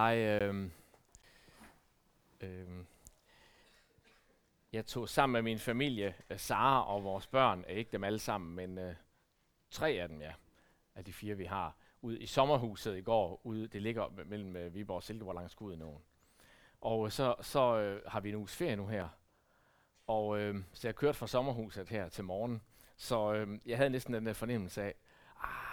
Jeg, øh, øh, jeg tog sammen med min familie, øh, Sara og vores børn, øh, ikke dem alle sammen, men øh, tre af dem, ja, af de fire, vi har, ud i sommerhuset i går. Ude, det ligger mellem øh, Viborg og Silkeborg langs Gudenåen. Og øh, så, så øh, har vi en uges ferie nu her. Og øh, så jeg kørte fra sommerhuset her til morgen. Så øh, jeg havde næsten den der fornemmelse af, ah,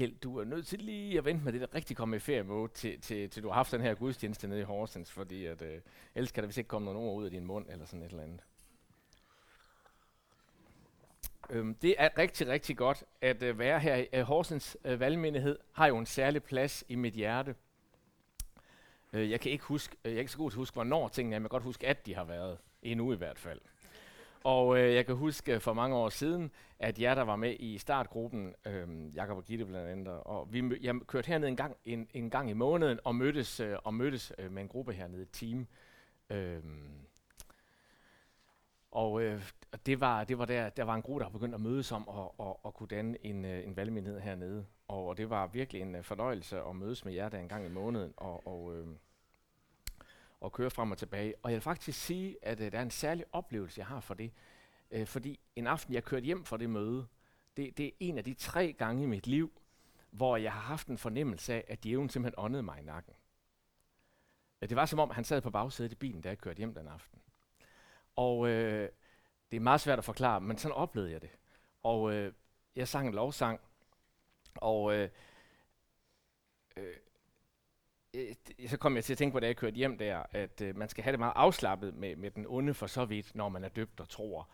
Kjeld, du er nødt til lige at vente med det, der rigtig kommer i feriemode, til, til, til du har haft den her gudstjeneste nede i Horsens, fordi at, øh, ellers kan der vist ikke komme nogen ord ud af din mund, eller sådan et eller andet. Øhm, det er rigtig, rigtig godt at øh, være her i øh, Horsens øh, valgmenighed, har jo en særlig plads i mit hjerte. Øh, jeg kan ikke huske, øh, jeg er ikke så god til at huske, hvornår tingene er, men jeg kan godt huske, at de har været. Endnu i hvert fald. Og øh, jeg kan huske øh, for mange år siden, at jeg der var med i startgruppen, øh, Jakob og Gitte blandt andet, og vi jeg kørte herned en gang, en, en gang i måneden og mødtes, øh, og mødtes øh, med en gruppe hernede, et team. Øhm, øh, og øh, det var, det var der, der var en gruppe, der begyndte at mødes om og, og, og kunne danne en, øh, en valgmenighed hernede. Og, og det var virkelig en øh, fornøjelse at mødes med jer der en gang i måneden. Og, og øh, og køre frem og tilbage. Og jeg vil faktisk sige, at øh, der er en særlig oplevelse, jeg har for det. Øh, fordi en aften, jeg kørte hjem fra det møde, det, det er en af de tre gange i mit liv, hvor jeg har haft en fornemmelse af, at djævlen simpelthen åndede mig i nakken. Øh, det var som om, han sad på bagsædet i bilen, da jeg kørte hjem den aften. Og øh, det er meget svært at forklare, men sådan oplevede jeg det. Og øh, jeg sang en lovsang, og øh, øh, øh, så kom jeg til at tænke på, da jeg kørte hjem der, at øh, man skal have det meget afslappet med, med den onde for så vidt, når man er døbt og tror.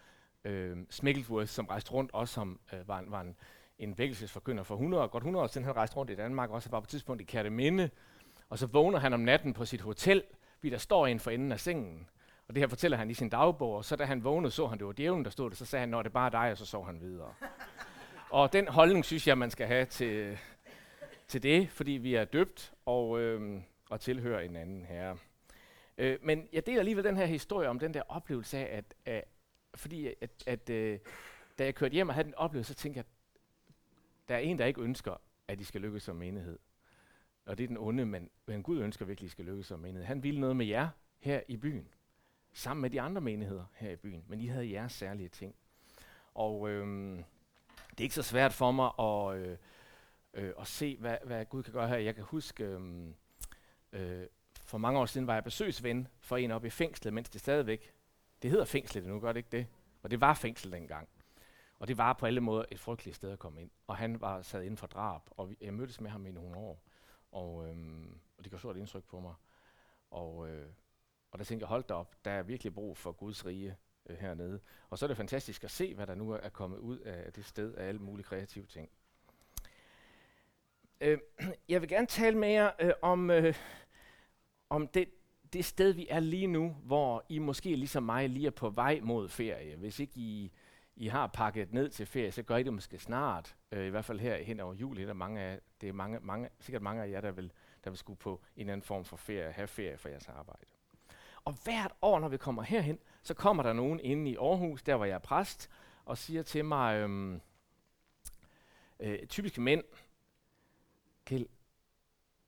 Øh, Smigglesworth, som rejste rundt, også som øh, var, en, var en, en vækkelsesforkynder for 100, godt 100 år siden, han rejste rundt i Danmark, også var på et tidspunkt i Kærteminde, og så vågner han om natten på sit hotel, fordi der står en for enden af sengen. Og det her fortæller han i sin dagbog, og så da han vågnede, så han, det var djævlen, der stod der, så sagde han, når det er bare dig, og så sov han videre. og den holdning synes jeg, man skal have til, til det, fordi vi er døbt og, øh, og tilhører en anden herre. Øh, men jeg deler alligevel den her historie om den der oplevelse af, at, at fordi at, at øh, da jeg kørte hjem og havde den oplevelse, så tænkte jeg, der er en, der ikke ønsker, at de skal lykkes som menighed. Og det er den onde, men, men Gud ønsker virkelig, at de skal lykkes som menighed. Han ville noget med jer her i byen, sammen med de andre menigheder her i byen, men I havde jeres særlige ting. Og øh, det er ikke så svært for mig at... Øh, øh, og se, hvad, hvad Gud kan gøre her. Jeg kan huske, øh, øh, for mange år siden var jeg besøgsven for en oppe i fængslet, mens det stadigvæk, det hedder fængslet nu, gør det ikke det? Og det var fængsel dengang. Og det var på alle måder et frygteligt sted at komme ind. Og han var sad inden for drab, og vi, jeg mødtes med ham i nogle år. Og, øhm, og det gjorde stort indtryk på mig. Og, øh, og der tænkte jeg, hold da op, der er virkelig brug for Guds rige øh, hernede. Og så er det fantastisk at se, hvad der nu er kommet ud af det sted af alle mulige kreative ting. Øh, jeg vil gerne tale med jer øh, om, øh, om det, det sted, vi er lige nu, hvor I måske ligesom mig lige er på vej mod ferie. Hvis ikke I, I har pakket ned til ferie, så gør I det måske snart. Øh, I hvert fald her hen over jul, der er, mange af, det er mange, mange, sikkert mange af jer, der vil, der vil skulle på en eller anden form for ferie, have ferie for jeres arbejde. Og hvert år, når vi kommer herhen, så kommer der nogen inde i Aarhus, der hvor jeg er præst, og siger til mig, øhm, øh, typiske mænd, Kjeld,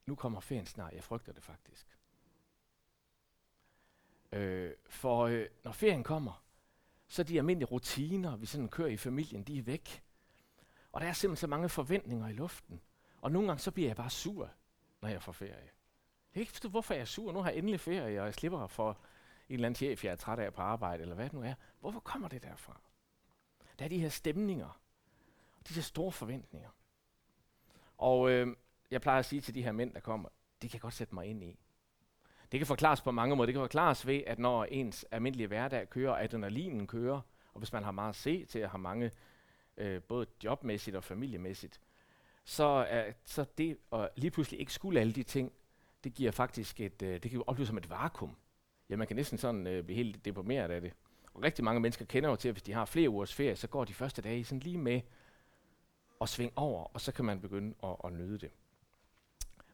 nu kommer ferien snart. Jeg frygter det faktisk. Øh, for øh, når ferien kommer, så de almindelige rutiner, vi sådan kører i familien, de er væk. Og der er simpelthen så mange forventninger i luften. Og nogle gange så bliver jeg bare sur, når jeg får ferie. Jeg kan ikke forstå, hvorfor jeg er sur. Nu har jeg endelig ferie, og jeg slipper for en eller anden chef, jeg er træt af på arbejde, eller hvad det nu er. Hvorfor kommer det derfra? Der er de her stemninger, og de her store forventninger. Og øh, jeg plejer at sige til de her mænd, der kommer, det kan jeg godt sætte mig ind i. Det kan forklares på mange måder. Det kan forklares ved, at når ens almindelige hverdag kører, adrenalinen kører, og hvis man har meget at se til at have mange, øh, både jobmæssigt og familiemæssigt, så er så det at lige pludselig ikke skulle alle de ting, det giver faktisk et, øh, det kan opleves som et vakuum. Ja, man kan næsten sådan øh, blive helt deprimeret af det. Og rigtig mange mennesker kender jo til, at hvis de har flere ugers ferie, så går de første dage sådan lige med at svinge over, og så kan man begynde at, at nyde det.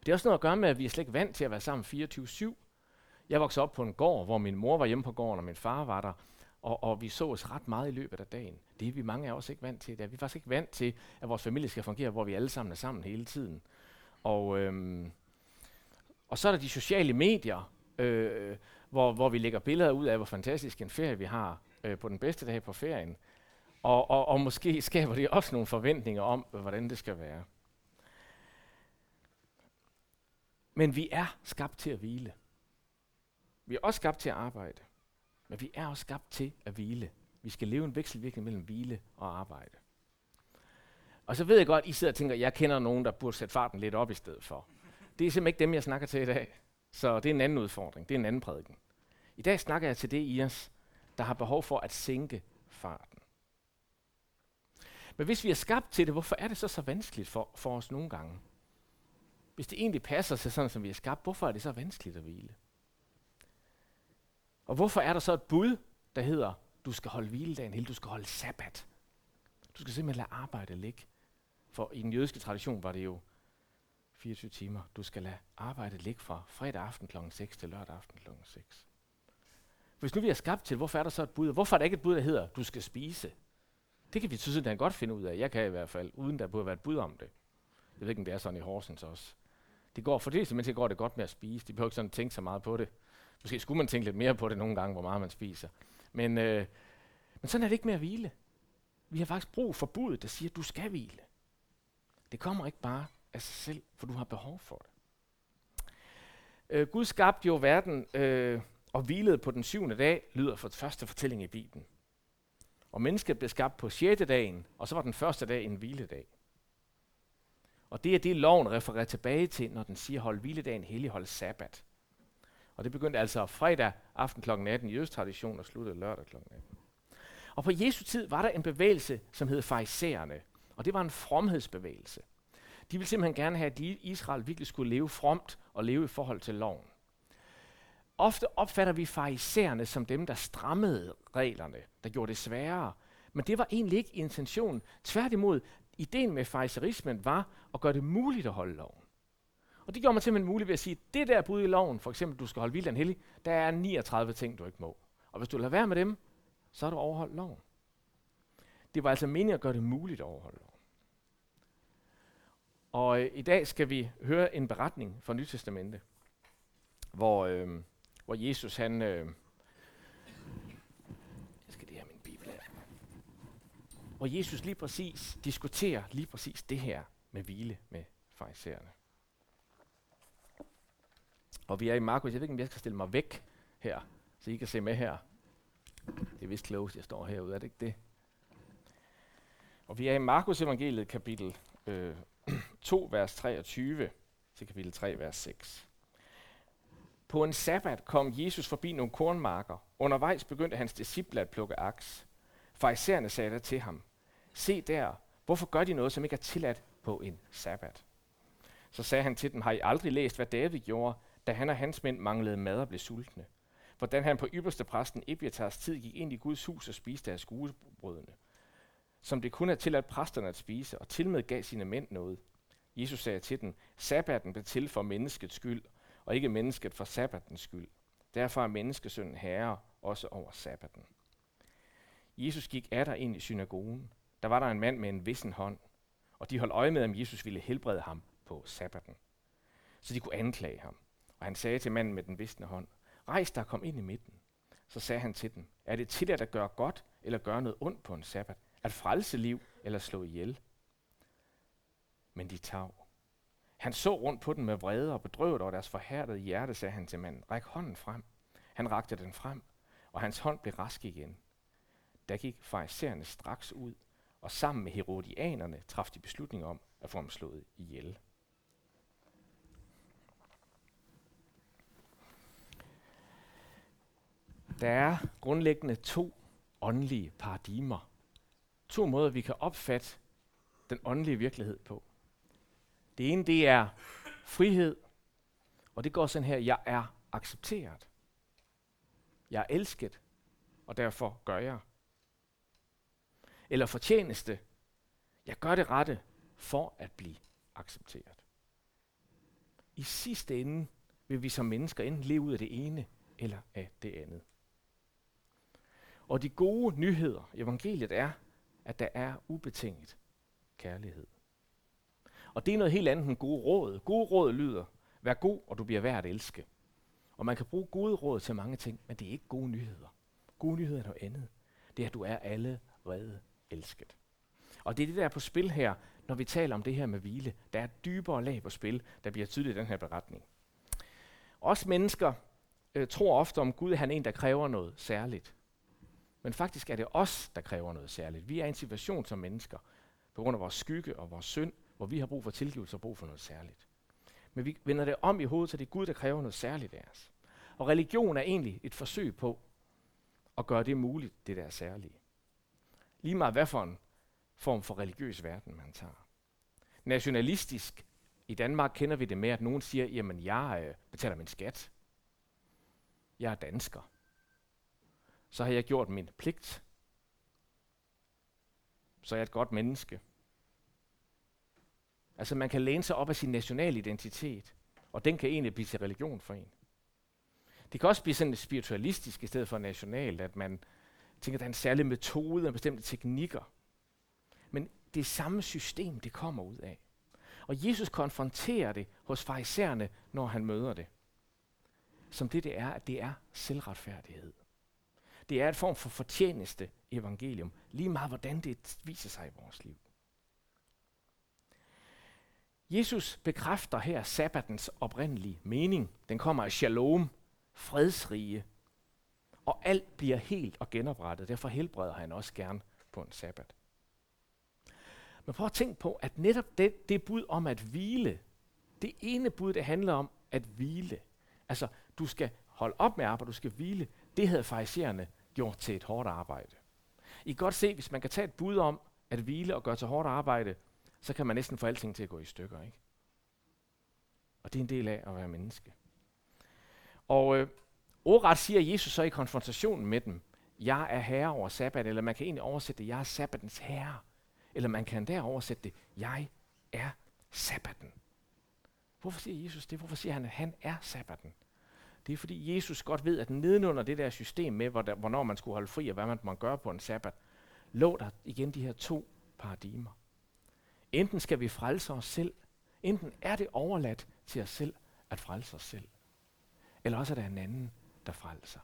Det er også noget at gøre med, at vi er slet ikke vant til at være sammen 24-7. Jeg voksede op på en gård, hvor min mor var hjemme på gården, og min far var der, og, og vi så os ret meget i løbet af dagen. Det er vi mange af os ikke vant til. Det er vi faktisk ikke vant til, at vores familie skal fungere, hvor vi alle sammen er sammen hele tiden. Og, øhm, Og så er der de sociale medier, øh, hvor, hvor vi lægger billeder ud af, hvor fantastisk en ferie vi har øh, på den bedste dag på ferien. Og, og, og måske skaber det også nogle forventninger om, hvordan det skal være. Men vi er skabt til at hvile. Vi er også skabt til at arbejde. Men vi er også skabt til at hvile. Vi skal leve en vekselvirkning mellem hvile og arbejde. Og så ved jeg godt, at I sidder og tænker, at jeg kender nogen, der burde sætte farten lidt op i stedet for. Det er simpelthen ikke dem, jeg snakker til i dag. Så det er en anden udfordring. Det er en anden prædiken. I dag snakker jeg til det i os, der har behov for at sænke farten. Men hvis vi er skabt til det, hvorfor er det så så vanskeligt for, for os nogle gange? Hvis det egentlig passer sig sådan, som vi er skabt, hvorfor er det så vanskeligt at hvile? Og hvorfor er der så et bud, der hedder, du skal holde hviledagen hele, du skal holde sabbat. Du skal simpelthen lade arbejde ligge. For i den jødiske tradition var det jo 24 timer. Du skal lade arbejdet ligge fra fredag aften kl. 6 til lørdag aften kl. 6. Hvis nu vi er skabt til, hvorfor er der så et bud? Hvorfor er der ikke et bud, der hedder, du skal spise? Det kan vi synes, at godt finde ud af. Jeg kan i hvert fald, uden der burde være et bud om det. Jeg ved ikke, om det er sådan i Horsens også. Det går, for det mennesker går det godt med at spise. De behøver ikke sådan tænke så meget på det. Måske skulle man tænke lidt mere på det nogle gange, hvor meget man spiser. Men, øh, men sådan er det ikke med at hvile. Vi har faktisk brug for budet, der siger, at du skal hvile. Det kommer ikke bare af sig selv, for du har behov for det. Øh, Gud skabte jo verden øh, og hvilede på den syvende dag, lyder for første fortælling i Bibelen. Og mennesket blev skabt på sjette dagen, og så var den første dag en hviledag. Og det er det, loven refererer tilbage til, når den siger, hold hviledagen hellig, hold sabbat. Og det begyndte altså fredag aften kl. 18 i tradition og sluttede lørdag kl. 18. Og på Jesu tid var der en bevægelse, som hed farisæerne. Og det var en fromhedsbevægelse. De ville simpelthen gerne have, at Israel virkelig skulle leve fromt og leve i forhold til loven. Ofte opfatter vi farisæerne som dem, der strammede reglerne, der gjorde det sværere. Men det var egentlig ikke intentionen. Tværtimod, ideen med fejserismen var at gøre det muligt at holde loven. Og det gjorde man simpelthen muligt ved at sige, at det der bud i loven, for eksempel, du skal holde vildt hellig, der er 39 ting, du ikke må. Og hvis du lader være med dem, så har du overholdt loven. Det var altså meningen at gøre det muligt at overholde loven. Og øh, i dag skal vi høre en beretning fra Nytestamentet, hvor, øh, hvor Jesus han... Øh, jeg skal det her min bibel af. Hvor Jesus lige præcis diskuterer lige præcis det her med hvile med farisæerne. Og vi er i Markus. Jeg ved ikke, om jeg skal stille mig væk her, så I kan se med her. Det er vist klogt, jeg står herude, er det ikke det? Og vi er i Markus evangeliet kapitel øh, 2, vers 23 til kapitel 3, vers 6. På en sabbat kom Jesus forbi nogle kornmarker. Undervejs begyndte hans disciple at plukke aks. Farisæerne sagde der til ham, se der, hvorfor gør de noget, som ikke er tilladt på en sabbat? Så sagde han til dem, har I aldrig læst, hvad David gjorde, da han og hans mænd manglede mad og blev sultne? Hvordan han på ypperste præsten Ebiatars tid gik ind i Guds hus og spiste af skuebrødene, som det kun er tilladt præsterne at spise, og til med gav sine mænd noget. Jesus sagde til dem, sabbaten blev til for menneskets skyld, og ikke mennesket for sabbatens skyld. Derfor er menneskesønnen herre også over sabbaten. Jesus gik der ind i synagogen. Der var der en mand med en vissen hånd, og de holdt øje med, om Jesus ville helbrede ham på sabbaten. Så de kunne anklage ham. Og han sagde til manden med den visne hånd, rejs dig og kom ind i midten. Så sagde han til dem, er det tilladt at gøre godt eller gøre noget ondt på en sabbat? At frelse liv eller slå ihjel? Men de tav. Han så rundt på dem med vrede og bedrøvet over deres forhærdede hjerte, sagde han til manden, ræk hånden frem. Han rakte den frem, og hans hånd blev rask igen. Der gik farisæerne straks ud, og sammen med herodianerne traf de beslutning om at få ham slået ihjel. Der er grundlæggende to åndelige paradigmer. To måder, vi kan opfatte den åndelige virkelighed på. Det ene, det er frihed, og det går sådan her, jeg er accepteret. Jeg er elsket, og derfor gør jeg. Eller fortjeneste, jeg gør det rette for at blive accepteret. I sidste ende vil vi som mennesker enten leve ud af det ene eller af det andet. Og de gode nyheder, evangeliet er, at der er ubetinget kærlighed. Og det er noget helt andet end gode råd. Gode råd lyder, Vær god, og du bliver værd at elske. Og man kan bruge gode råd til mange ting, men det er ikke gode nyheder. Gode nyheder er noget andet. Det er, at du er allerede elsket. Og det er det, der er på spil her, når vi taler om det her med hvile. Der er dybere lag på spil, der bliver tydeligt i den her beretning. Os mennesker øh, tror ofte om Gud, at han er en, der kræver noget særligt. Men faktisk er det os, der kræver noget særligt. Vi er i en situation som mennesker, på grund af vores skygge og vores synd, hvor vi har brug for tilgivelse og brug for noget særligt. Men vi vender det om i hovedet, så det er Gud, der kræver noget særligt af os. Og religion er egentlig et forsøg på at gøre det muligt, det der er særlige. Lige meget hvad for en form for religiøs verden man tager. Nationalistisk i Danmark kender vi det med, at nogen siger, jamen jeg øh, betaler min skat. Jeg er dansker. Så har jeg gjort min pligt. Så er jeg et godt menneske. Altså man kan læne sig op af sin nationale identitet, og den kan egentlig blive til religion for en. Det kan også blive sådan spiritualistisk i stedet for nationalt, at man tænker, der er en særlig metode og bestemte teknikker. Men det er samme system, det kommer ud af. Og Jesus konfronterer det hos farisæerne, når han møder det. Som det det er, at det er selvretfærdighed. Det er et form for fortjeneste evangelium, lige meget hvordan det viser sig i vores liv. Jesus bekræfter her sabbatens oprindelige mening. Den kommer af shalom, fredsrige. Og alt bliver helt og genoprettet. Derfor helbreder han også gerne på en sabbat. Men prøv at tænke på, at netop det, det bud om at hvile, det ene bud, det handler om at hvile. Altså, du skal holde op med arbejde, du skal hvile. Det havde farisæerne gjort til et hårdt arbejde. I kan godt se, hvis man kan tage et bud om at hvile og gøre til hårdt arbejde, så kan man næsten få alting til at gå i stykker. Ikke? Og det er en del af at være menneske. Og øh, ordret siger Jesus så i konfrontationen med dem, jeg er herre over sabbat, eller man kan egentlig oversætte det, jeg er sabbatens herre. Eller man kan der oversætte det, jeg er sabbaten. Hvorfor siger Jesus det? Hvorfor siger han, at han er sabbaten? Det er fordi Jesus godt ved, at nedenunder det der system med, hvornår man skulle holde fri, og hvad man må gøre på en sabbat, lå der igen de her to paradigmer. Enten skal vi frelse os selv, enten er det overladt til os selv at frelse os selv, eller også er der en anden, der frelser.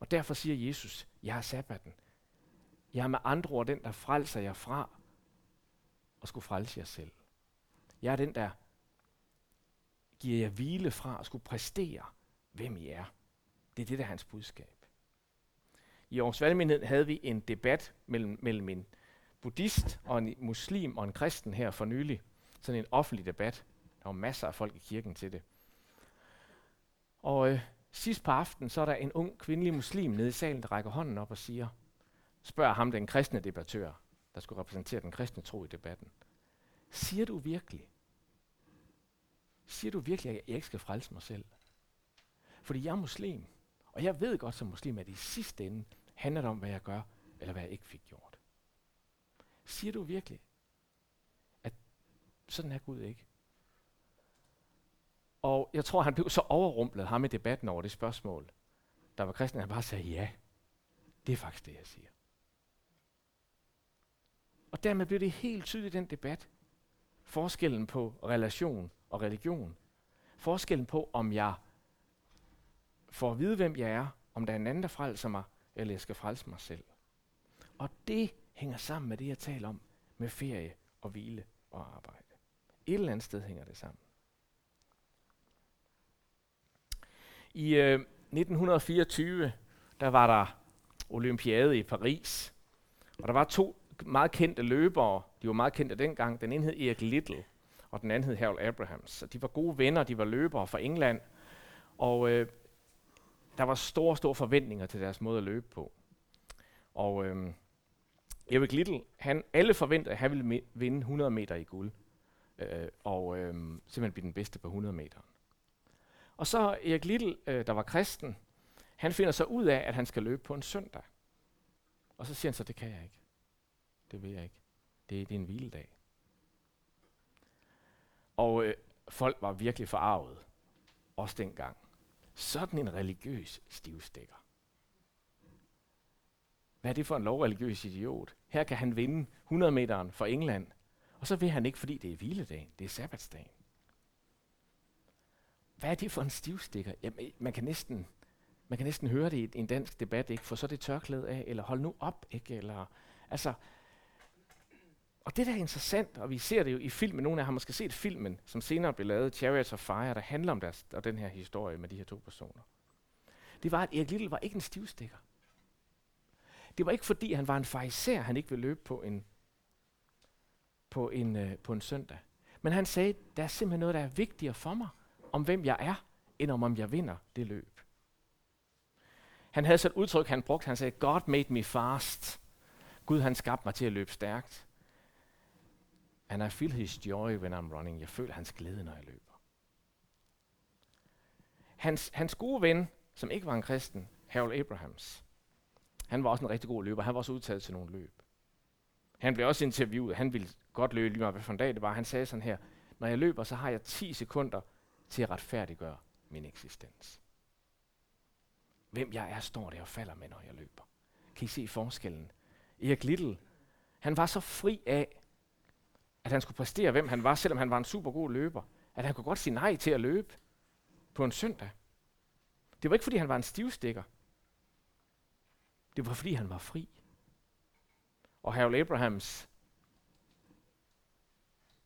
Og derfor siger Jesus, jeg er sabbaten. Jeg er med andre ord den, der frelser jer fra og skulle frelse jer selv. Jeg er den, der giver jer hvile fra at skulle præstere, hvem I er. Det er det, der er hans budskab. I Aarhus Valgmenighed havde vi en debat mellem, mellem en buddhist og en muslim og en kristen her for nylig. Sådan en offentlig debat. Der var masser af folk i kirken til det. Og øh, sidst på aftenen, så er der en ung kvindelig muslim nede i salen, der rækker hånden op og siger, spørger ham, den kristne debattør, der skulle repræsentere den kristne tro i debatten. Siger du virkelig, siger du virkelig, at jeg ikke skal frelse mig selv? Fordi jeg er muslim, og jeg ved godt som muslim, at i sidste ende handler det om, hvad jeg gør, eller hvad jeg ikke fik gjort. Siger du virkelig, at sådan er Gud ikke? Og jeg tror, han blev så overrumplet, ham i debatten over det spørgsmål. Der var kristen, han bare sagde, ja, det er faktisk det, jeg siger. Og dermed blev det helt tydeligt den debat. Forskellen på relation og religion. Forskellen på, om jeg får at vide, hvem jeg er, om der er en anden, der frelser mig, eller jeg skal frelse mig selv. Og det hænger sammen med det, jeg taler om med ferie og hvile og arbejde. Et eller andet sted hænger det sammen. I øh, 1924, der var der olympiade i Paris, og der var to meget kendte løbere, de var meget kendte dengang. Den ene hed Erik Little, og den anden hed Harold Abrahams. Så de var gode venner, de var løbere fra England, og øh, der var store, store forventninger til deres måde at løbe på. Og øh, Erik Little, han, alle forventede, at han ville vinde 100 meter i guld, øh, og øh, simpelthen blive den bedste på 100 meter. Og så Erik Little, øh, der var kristen, han finder så ud af, at han skal løbe på en søndag. Og så siger han så, det kan jeg ikke. Det vil jeg ikke. Det, det er en hviledag. Og øh, folk var virkelig forarvet. Også dengang. Sådan en religiøs stivstikker. Hvad er det for en lovreligiøs idiot? Her kan han vinde 100 meteren for England, Og så vil han ikke, fordi det er hviledagen, det er sabbatsdagen. Hvad er det for en stivstikker? Jamen, man kan næsten, man kan næsten høre det i en dansk debat, ikke? For så er det tørklæde af, eller hold nu op, ikke? Eller, altså, og det der er interessant, og vi ser det jo i filmen, nogle af jer har måske set filmen, som senere blev lavet, Chariots of Fire, der handler om deres, og den her historie med de her to personer. Det var, at Erik Little var ikke en stivstikker. Det var ikke fordi, han var en fariser, han ikke ville løbe på en, på en, øh, på en søndag. Men han sagde, der er simpelthen noget, der er vigtigere for mig, om hvem jeg er, end om, om jeg vinder det løb. Han havde sådan et udtryk, han brugte, han sagde, God made me fast. Gud han skabte mig til at løbe stærkt. And I feel his joy when I'm running. Jeg føler hans glæde, når jeg løber. Hans, hans gode ven, som ikke var en kristen, Harold Abrahams, han var også en rigtig god løber. Han var også udtaget til nogle løb. Han blev også interviewet. Han ville godt løbe lige meget, hvad for en dag det var. Han sagde sådan her, når jeg løber, så har jeg 10 sekunder til at retfærdiggøre min eksistens. Hvem jeg er, står der og falder med, når jeg løber. Kan I se forskellen? Erik Little, han var så fri af, at han skulle præstere, hvem han var, selvom han var en super god løber, at han kunne godt sige nej til at løbe på en søndag. Det var ikke, fordi han var en stivstikker. Det var, fordi han var fri. Og Harold Abrahams,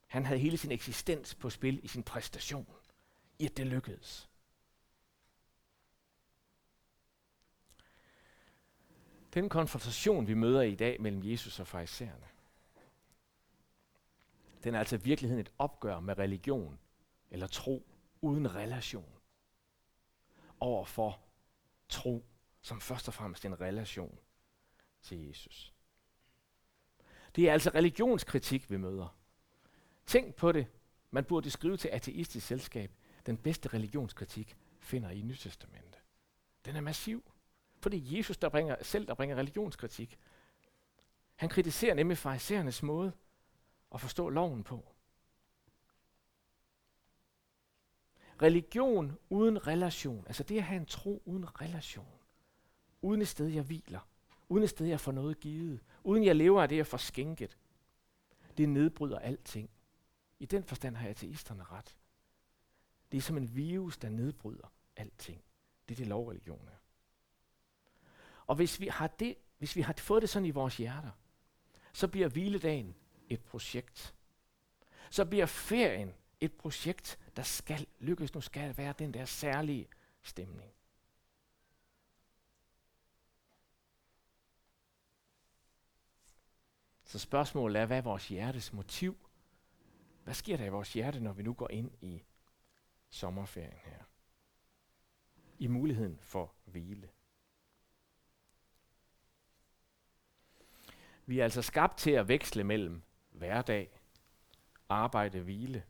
han havde hele sin eksistens på spil i sin præstation, i at det lykkedes. Den konfrontation, vi møder i dag mellem Jesus og farisæerne, den er altså i virkeligheden et opgør med religion eller tro uden relation over for tro, som først og fremmest en relation til Jesus. Det er altså religionskritik, vi møder. Tænk på det. Man burde skrive til ateistisk selskab. Den bedste religionskritik finder I Nytestamentet. Den er massiv. For det er Jesus der bringer, selv, der bringer religionskritik. Han kritiserer nemlig farisæernes måde at forstå loven på. Religion uden relation, altså det at have en tro uden relation, uden et sted, jeg hviler, uden et sted, jeg får noget givet, uden jeg lever af det, jeg får skænket, det nedbryder alting. I den forstand har ateisterne ret. Det er som en virus, der nedbryder alting. Det er det lovreligion er. Og hvis vi, har det, hvis vi har fået det sådan i vores hjerter, så bliver hviledagen et projekt. Så bliver ferien et projekt, der skal lykkes. Nu skal det være den der særlige stemning. Så spørgsmålet er, hvad er vores hjertes motiv? Hvad sker der i vores hjerte, når vi nu går ind i sommerferien her? I muligheden for hvile. Vi er altså skabt til at veksle mellem hverdag, arbejde, hvile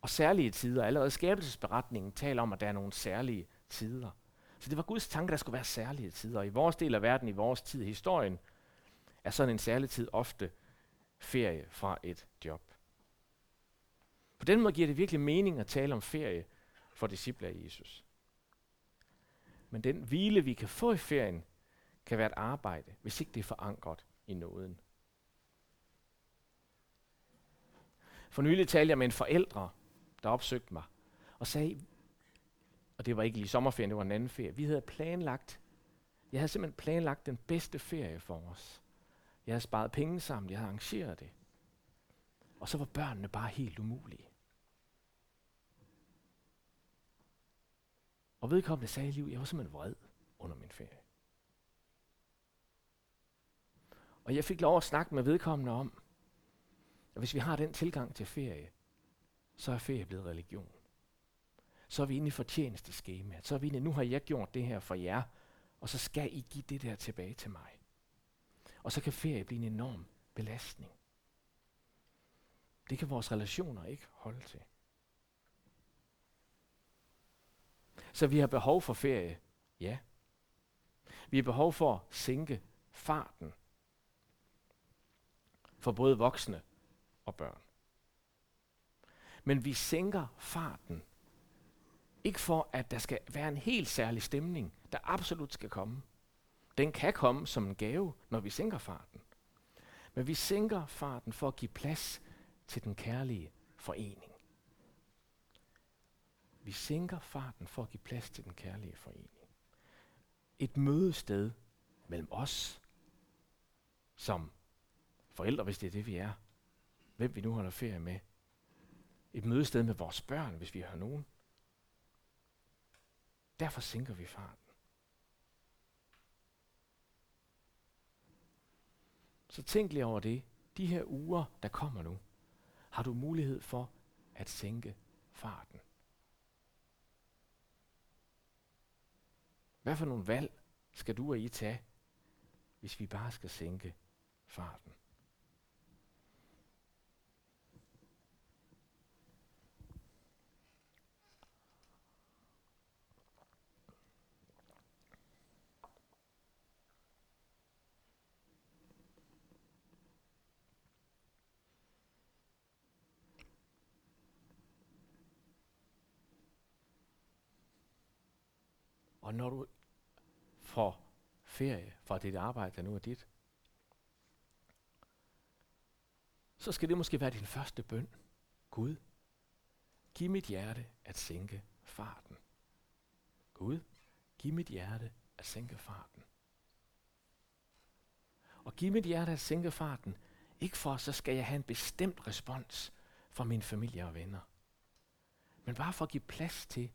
og særlige tider. Allerede skabelsesberetningen taler om, at der er nogle særlige tider. Så det var Guds tanke, der skulle være særlige tider. Og i vores del af verden, i vores tid i historien, er sådan en særlig tid ofte ferie fra et job. På den måde giver det virkelig mening at tale om ferie for disciple af Jesus. Men den hvile, vi kan få i ferien, kan være et arbejde, hvis ikke det er forankret i nåden. For nylig talte jeg med en forældre, der opsøgte mig, og sagde, og det var ikke lige sommerferien, det var en anden ferie, vi havde planlagt, jeg havde simpelthen planlagt den bedste ferie for os. Jeg havde sparet penge sammen, jeg havde arrangeret det. Og så var børnene bare helt umulige. Og vedkommende sagde i liv, jeg var simpelthen vred under min ferie. Og jeg fik lov at snakke med vedkommende om, at hvis vi har den tilgang til ferie, så er ferie blevet religion. Så er vi inde i fortjenesteskemaet. Så er vi inde, nu har jeg gjort det her for jer, og så skal I give det der tilbage til mig. Og så kan ferie blive en enorm belastning. Det kan vores relationer ikke holde til. Så vi har behov for ferie, ja. Vi har behov for at sænke farten for både voksne og børn. Men vi sænker farten. Ikke for, at der skal være en helt særlig stemning, der absolut skal komme. Den kan komme som en gave, når vi sænker farten. Men vi sænker farten for at give plads til den kærlige forening. Vi sænker farten for at give plads til den kærlige forening. Et mødested mellem os som forældre, hvis det er det, vi er. Hvem vi nu holder ferie med. Et mødested med vores børn, hvis vi har nogen. Derfor sænker vi farten. Så tænk lige over det. De her uger, der kommer nu, har du mulighed for at sænke farten. Hvad for nogle valg skal du og I tage, hvis vi bare skal sænke farten? Og når du får ferie fra dit arbejde, der nu er dit, så skal det måske være din første bøn. Gud, giv mit hjerte at sænke farten. Gud, giv mit hjerte at sænke farten. Og giv mit hjerte at sænke farten, ikke for, så skal jeg have en bestemt respons fra min familie og venner. Men bare for at give plads til,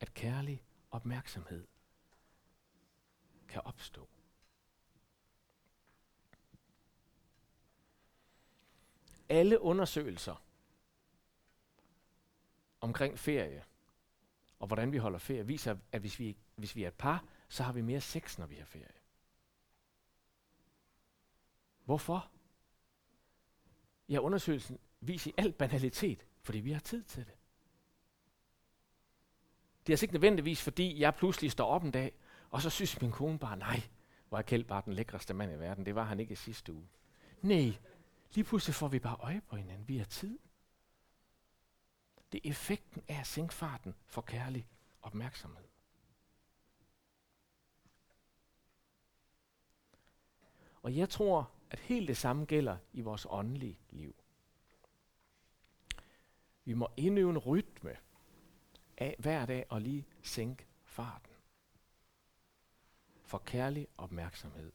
at kærlig opmærksomhed kan opstå. Alle undersøgelser omkring ferie og hvordan vi holder ferie, viser, at hvis vi, hvis vi er et par, så har vi mere sex, når vi har ferie. Hvorfor? Ja, undersøgelsen viser i al banalitet, fordi vi har tid til det. Det er altså ikke nødvendigvis, fordi jeg pludselig står op en dag, og så synes min kone bare, nej, hvor er Kjeld bare den lækreste mand i verden. Det var han ikke i sidste uge. Nej, lige pludselig får vi bare øje på hinanden. Vi har tid. Det er effekten af at sænke farten for kærlig opmærksomhed. Og jeg tror, at helt det samme gælder i vores åndelige liv. Vi må indøve en rytme af hver dag og lige sænke farten. For kærlig opmærksomhed.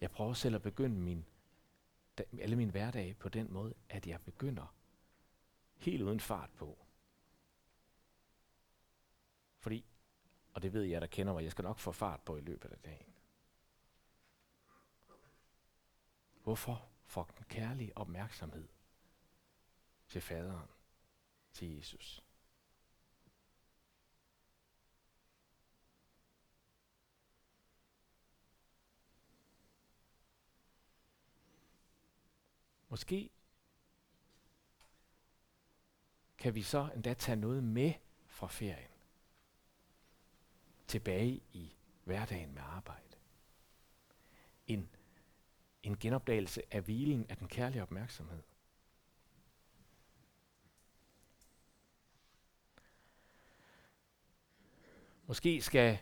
Jeg prøver selv at begynde min, alle min hverdag på den måde, at jeg begynder helt uden fart på. Fordi, og det ved jeg, der kender mig, jeg skal nok få fart på i løbet af dagen. Hvorfor? For den kærlige opmærksomhed til faderen, til Jesus. Måske kan vi så endda tage noget med fra ferien. Tilbage i hverdagen med arbejde. En, en genopdagelse af hvilen af den kærlige opmærksomhed. Måske skal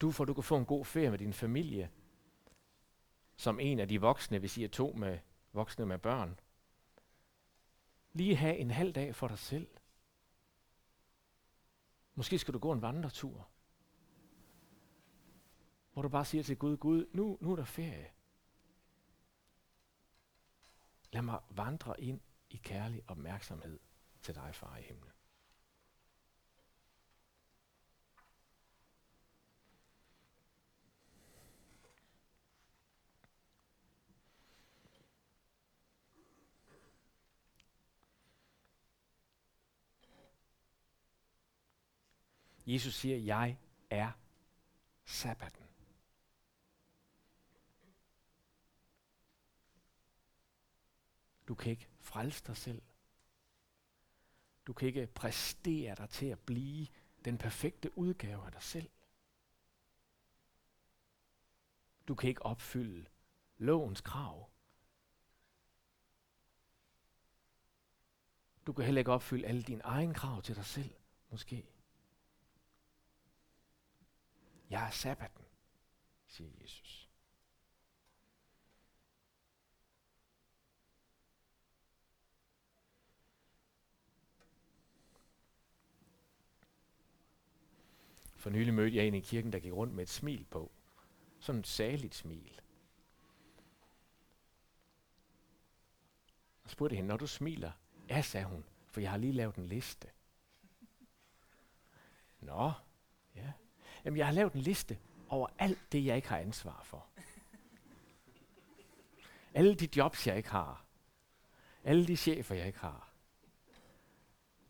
du, for du kan få en god ferie med din familie, som en af de voksne, hvis I er to med voksne med børn. Lige have en halv dag for dig selv. Måske skal du gå en vandretur. Hvor du bare siger til Gud, Gud, nu, nu er der ferie. Lad mig vandre ind i kærlig opmærksomhed til dig, far i himlen. Jesus siger, jeg er sabbaten. Du kan ikke frelse dig selv. Du kan ikke præstere dig til at blive den perfekte udgave af dig selv. Du kan ikke opfylde lovens krav. Du kan heller ikke opfylde alle dine egne krav til dig selv Måske. Jeg er sabbaten, siger Jesus. For nylig mødte jeg en i kirken, der gik rundt med et smil på. Sådan et saligt smil. Og spurgte hende, når du smiler, ja, sagde hun, for jeg har lige lavet en liste. Nå, ja. Jamen, jeg har lavet en liste over alt det, jeg ikke har ansvar for. Alle de jobs, jeg ikke har. Alle de chefer, jeg ikke har.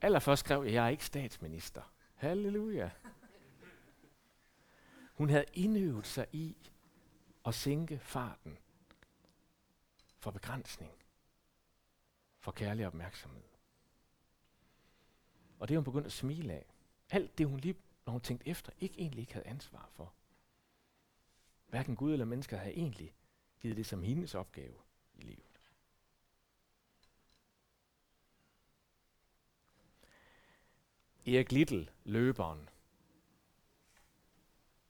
Allerførst skrev jeg, at jeg er ikke statsminister. Halleluja. Hun havde indøvet sig i at sænke farten for begrænsning, for kærlig opmærksomhed. Og det hun begyndte at smile af. Alt det, hun lige, når hun tænkte efter, ikke egentlig ikke havde ansvar for. Hverken Gud eller mennesker havde egentlig givet det som hendes opgave i livet. Erik Little, løberen,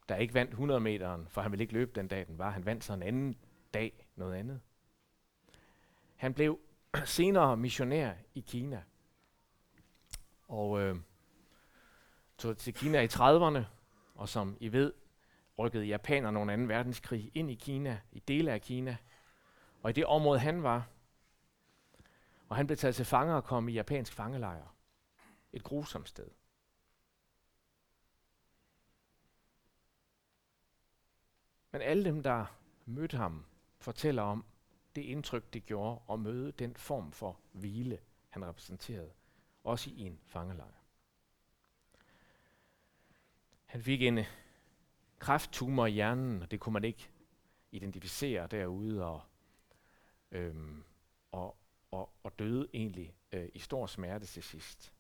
der ikke vandt 100 meteren, for han ville ikke løbe den dag, den var. Han vandt så en anden dag noget andet. Han blev senere missionær i Kina. Og øh, tog til Kina i 30'erne, og som I ved, rykkede japanerne under 2. verdenskrig ind i Kina, i dele af Kina. Og i det område, han var, og han blev taget til fanger og kom i japansk fangelejr. Et grusomt sted. Men alle dem, der mødte ham, fortæller om det indtryk, det gjorde at møde den form for hvile, han repræsenterede, også i en fangelejr. Han fik en øh, krafttumor i hjernen, og det kunne man ikke identificere derude, og, øhm, og, og, og døde egentlig øh, i stor smerte til sidst.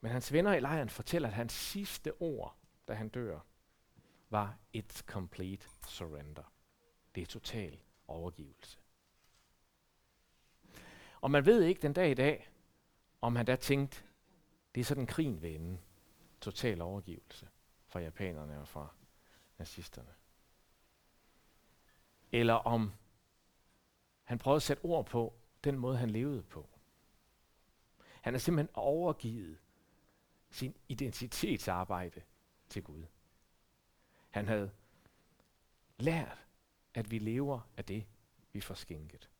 Men hans venner i lejren fortæller, at hans sidste ord, da han dør, var et complete surrender. Det er total overgivelse. Og man ved ikke den dag i dag, om han da tænkte, det er sådan krigen vil ende. Total overgivelse fra japanerne og fra nazisterne. Eller om han prøvede at sætte ord på den måde, han levede på. Han er simpelthen overgivet sin identitetsarbejde til Gud. Han havde lært, at vi lever af det, vi får skænket.